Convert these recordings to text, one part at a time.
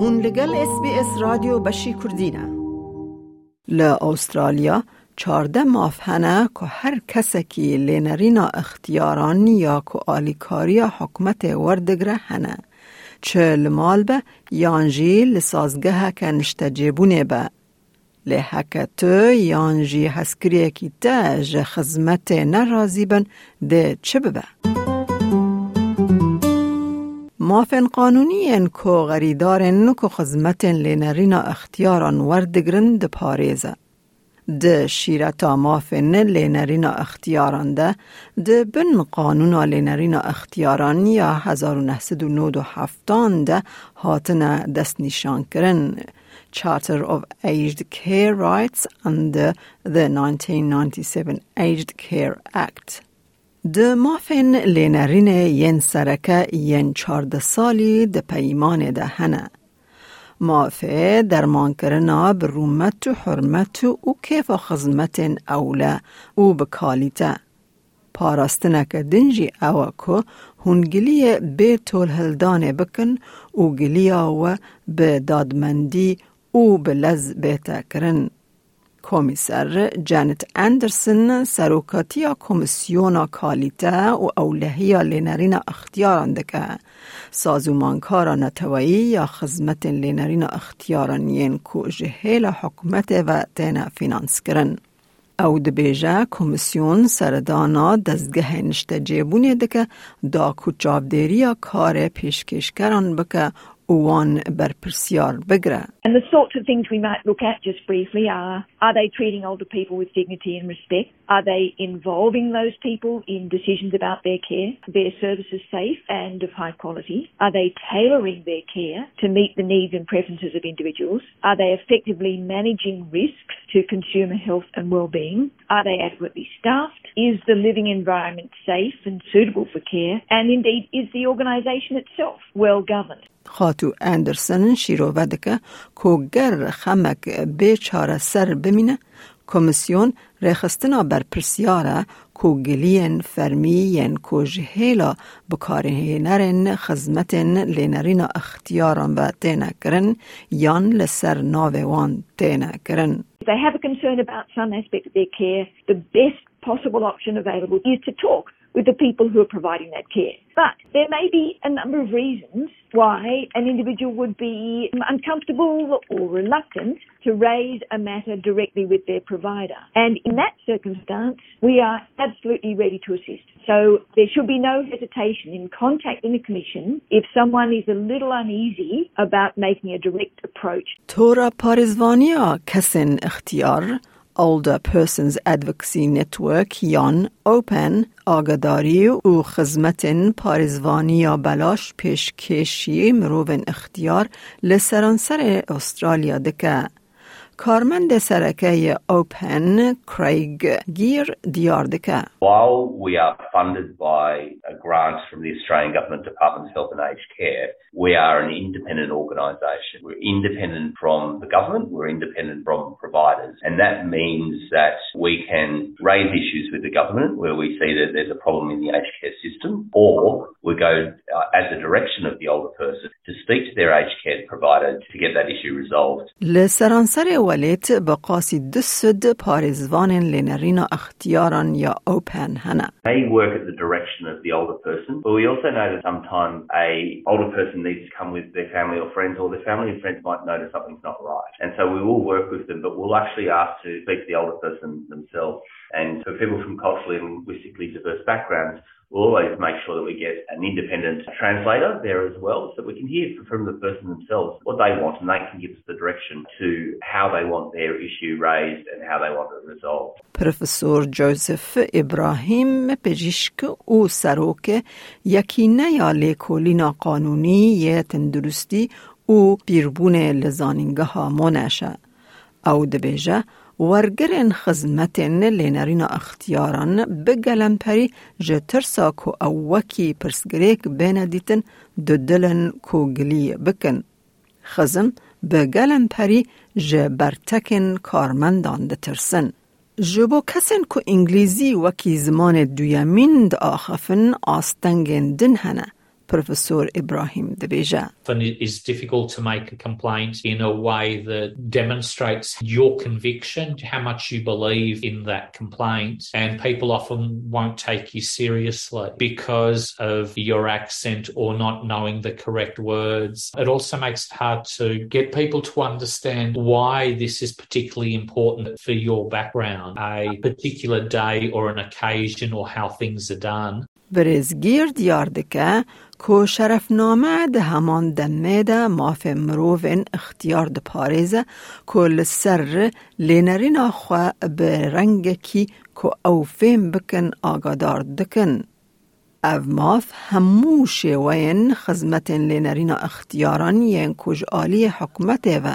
هون لگل اس بی اس رادیو بشی کردینه ل استرالیا چارده ماف هنه که هر کسکی لینرینا اختیاران یا که آلیکاری حکمت وردگره هنه. چه لمال به یانجی لسازگه که نشته جیبونه به. لحکت یانجی هسکریه کی تا خزمت نرازی بن ده چه ببه؟ مافن قانونی کو غریدارن کو خزمت لینرینا اختیاران وردگرن ده پاریزه. ده شیرتا مافن لینرینا اختیاران ده ده بن قانون لینرینا اختیاران یا 1997 ده هاتن دست نشان کرن Charter of Aged Care Rights under the 1997 Aged Care Act. د مافن لینرین ین سرکه ین چارده سالی د پیمان ده هنه. مافه درمان کرنا برومت و حرمت و کیف خزمت اوله و بکالیته. پاراستنک دنجی اوه که هنگلی به طول هلدانه بکن و گلیا و به دادمندی و به لز بهتا کرن. کمیسر جانت اندرسن سروکاتیا کمیسیونا کالیته و اولهیا لینرین اختیاران دکه سازومانکارا نتوایی یا خزمت لینرین اختیاران ین کو جهیل حکومت و تینا فینانس کرن. او دبیجه کمیسیون سردانا دزگه نشته دکه دا کو چاودیریا کار پیشکشکران بکه And the sorts of things we might look at just briefly are are they treating older people with dignity and respect? Are they involving those people in decisions about their care? Are Their services safe and of high quality? Are they tailoring their care to meet the needs and preferences of individuals? Are they effectively managing risks to consumer health and well-being? Are they adequately staffed? Is the living environment safe and suitable for care? And indeed, is the organisation itself well governed? خاتو اندرسن شیروه دکه که گر خمک به چاره سر بمینه کمیسیون رخستنا بر پرسیاره کو گلین فرمیین کو جهیلا بکاره نرن خزمتن لینرین اختیاران و تینا کرن یان لسر ناوه وان تینا کرن If they have a concern about some aspect of their care, the best possible option available is to talk with the people who are providing that care. But there may be a number of reasons why an individual would be uncomfortable or reluctant to raise a matter directly with their provider. And in that circumstance, we are absolutely ready to assist. So there should be no hesitation in contacting the Commission if someone is a little uneasy about making a direct approach. Tora Parizvania, Kasin Ikhtiar. Older Persons Advocacy Network یان اوپن آگداری و خدمت پارزوانی یا بلاش پیشکشی مروون اختیار لسرانسر استرالیا دکه. کارمند سرکه اوپن کریگ گیر دیار دکه While we are funded by a grant from the Australian Government Department of Health and Aged Care, we are an independent organisation. We're independent from the government, we're independent from providers, and that means that we can raise issues with the government where we see that there's a problem in the aged care system, or we go uh, at the direction of the older person to speak to their aged care provider to get that issue resolved. لسرانسر ولیت بقاسی دسد پارزوان لنرین اختیاران یا اوپن هنه They work at the direction of the older person, but we also know that sometimes a older person needs to come with their family or friends, or their family and friends might notice something's not right. And so we will work with them, but we'll actually ask to speak to the older person themselves. And for people from culturally and linguistically diverse backgrounds, we'll always make sure that we get an independent translator there as well, so we can hear from the person themselves what they want, and they can give us the direction to how they want their issue raised and how they want it resolved. پروفسور جوزف ابراهیم پزشک او سروک یکی نیا لیکولینا قانونی یه تندرستی او بیربون لزانینگه ها منشه او دبیجه ورگرین خزمتین لینرین اختیاران به گلمپری جه ترسا که اوکی پرسگریک بیندیتن دو دلن گلی بکن. خزم به گلمپری جه برتکن کارمندان ده ترسن. جبو کسین که انگلیزی وکی زمان دویمین ده آخفن آستنگین دن هنه. Professor Ibrahim Debeja. It's difficult to make a complaint in a way that demonstrates your conviction, how much you believe in that complaint. And people often won't take you seriously because of your accent or not knowing the correct words. It also makes it hard to get people to understand why this is particularly important for your background, a particular day or an occasion or how things are done. برزگیر دیار دکه کو شرفنامه ده همان دمه ده ماف مروفن اختیار ده پاريزة کو لسر لینرین آخوا به رنگ کی کو او فیم بکن آگادار دکن. او ماف همو شوین خزمت لینرین اختیاران ین کج آلی حکمت و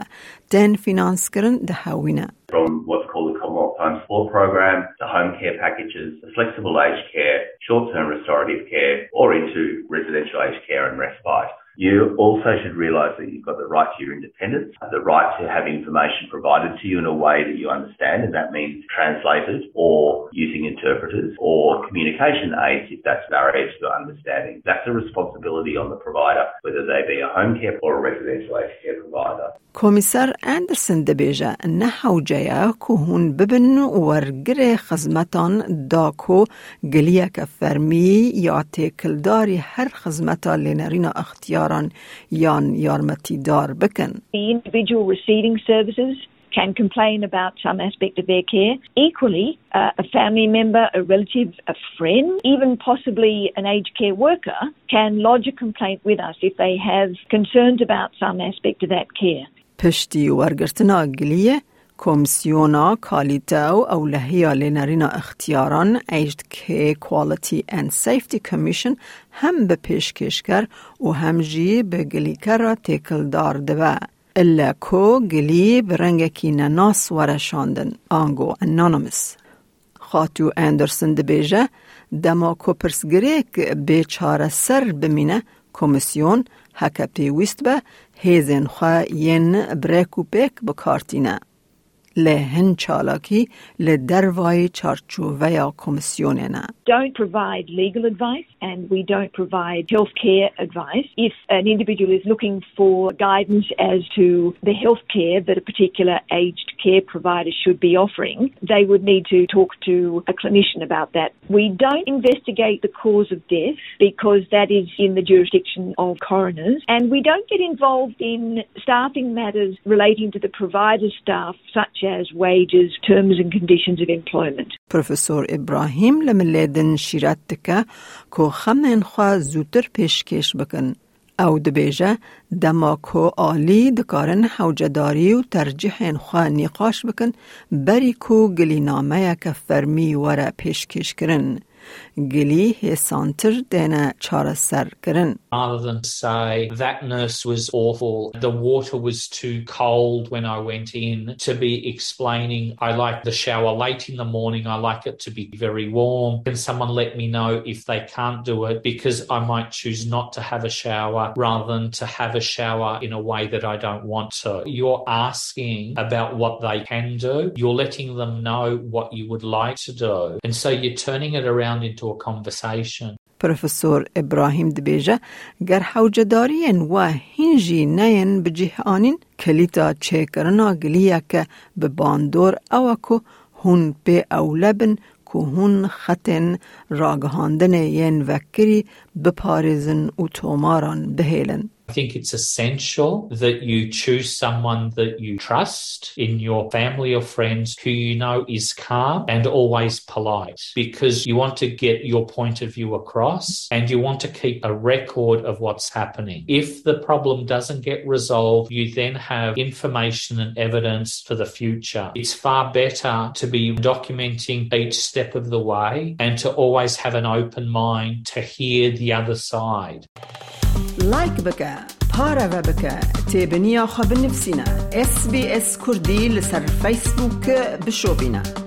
تن فینانس کرن ده هاوینه. From what's called the Commonwealth Home Support Program, the home care packages, the flexible aged care, short-term restorative care, or into residential aged care and respite. You also should realise that you've got the right to your independence, the right to have information provided to you in a way that you understand, and that means translated or using interpreters or communication aids if that's barriers to understanding. That's a responsibility on the provider, whether they be a home care or a residential aged care provider. کمیسر اندرسن دبیجه نه حوجه که هون ببن ورگر خزمتان داکو گلیه که فرمی یا تکلداری هر خزمتا لینرین اختیاران یان یارمتی دار بکن. The individual receiving services can complain about some aspect of their care. Equally, uh, a family member, a relative, a friend, even possibly an aged care worker can lodge a complaint with us if they have concerns about some aspect of that care. پشتی ورگرتنا گلیه کمیسیونا کالیتاو او ئەو لە اختیاران لێنەرینە که کوالیتی اند سیفتی کمیشن هەم کش کر و هەمژی را تکل دار دەبە. الا کو گلی بڕەنگەکی نەناس ورشاندن آنگو انانومس. خاتو ئەندرسن دەبێژە گریک به چار سر بمینه کمیسیون هەکە پێویست به هیزن خواه ین بریکو پێک بکارتینه. Don't provide legal advice and we don't provide healthcare advice. If an individual is looking for guidance as to the healthcare that a particular aged care provider should be offering, they would need to talk to a clinician about that. We don't investigate the cause of death because that is in the jurisdiction of coroners, and we don't get involved in staffing matters relating to the provider staff, such as wages, terms and conditions of employment. پروفسور ابراهیم لملیدن شیرت دکه که خمن خواه زودتر پیشکش بکن. او دبیجه دما کو آلی دکارن حوجداری و ترجیح خواه نقاش بکن بری کو گلی نامه که فرمی وره پیشکش کرن. گلی هسانتر دینه چار سر کرن. Rather than say that nurse was awful, the water was too cold when I went in, to be explaining I like the shower late in the morning, I like it to be very warm. Can someone let me know if they can't do it because I might choose not to have a shower rather than to have a shower in a way that I don't want to. You're asking about what they can do. You're letting them know what you would like to do. And so you're turning it around into a conversation. پروفسور ابراهیم دبیجه گر حوجدارین و هنجی نین بجیه آنین کلیتا چه کرنا گلیه که به باندور او هون به اولبن که هون خطن راگهاندن ین وکری بپارزن و توماران بهیلن. I think it's essential that you choose someone that you trust in your family or friends who you know is calm and always polite because you want to get your point of view across and you want to keep a record of what's happening. If the problem doesn't get resolved, you then have information and evidence for the future. It's far better to be documenting each step of the way and to always have an open mind to hear the other side. لایک بکە پارەوە بکە تێبنییاخوا SBS SسBS کوردی لەسەر فیسبووکە بشۆبینە.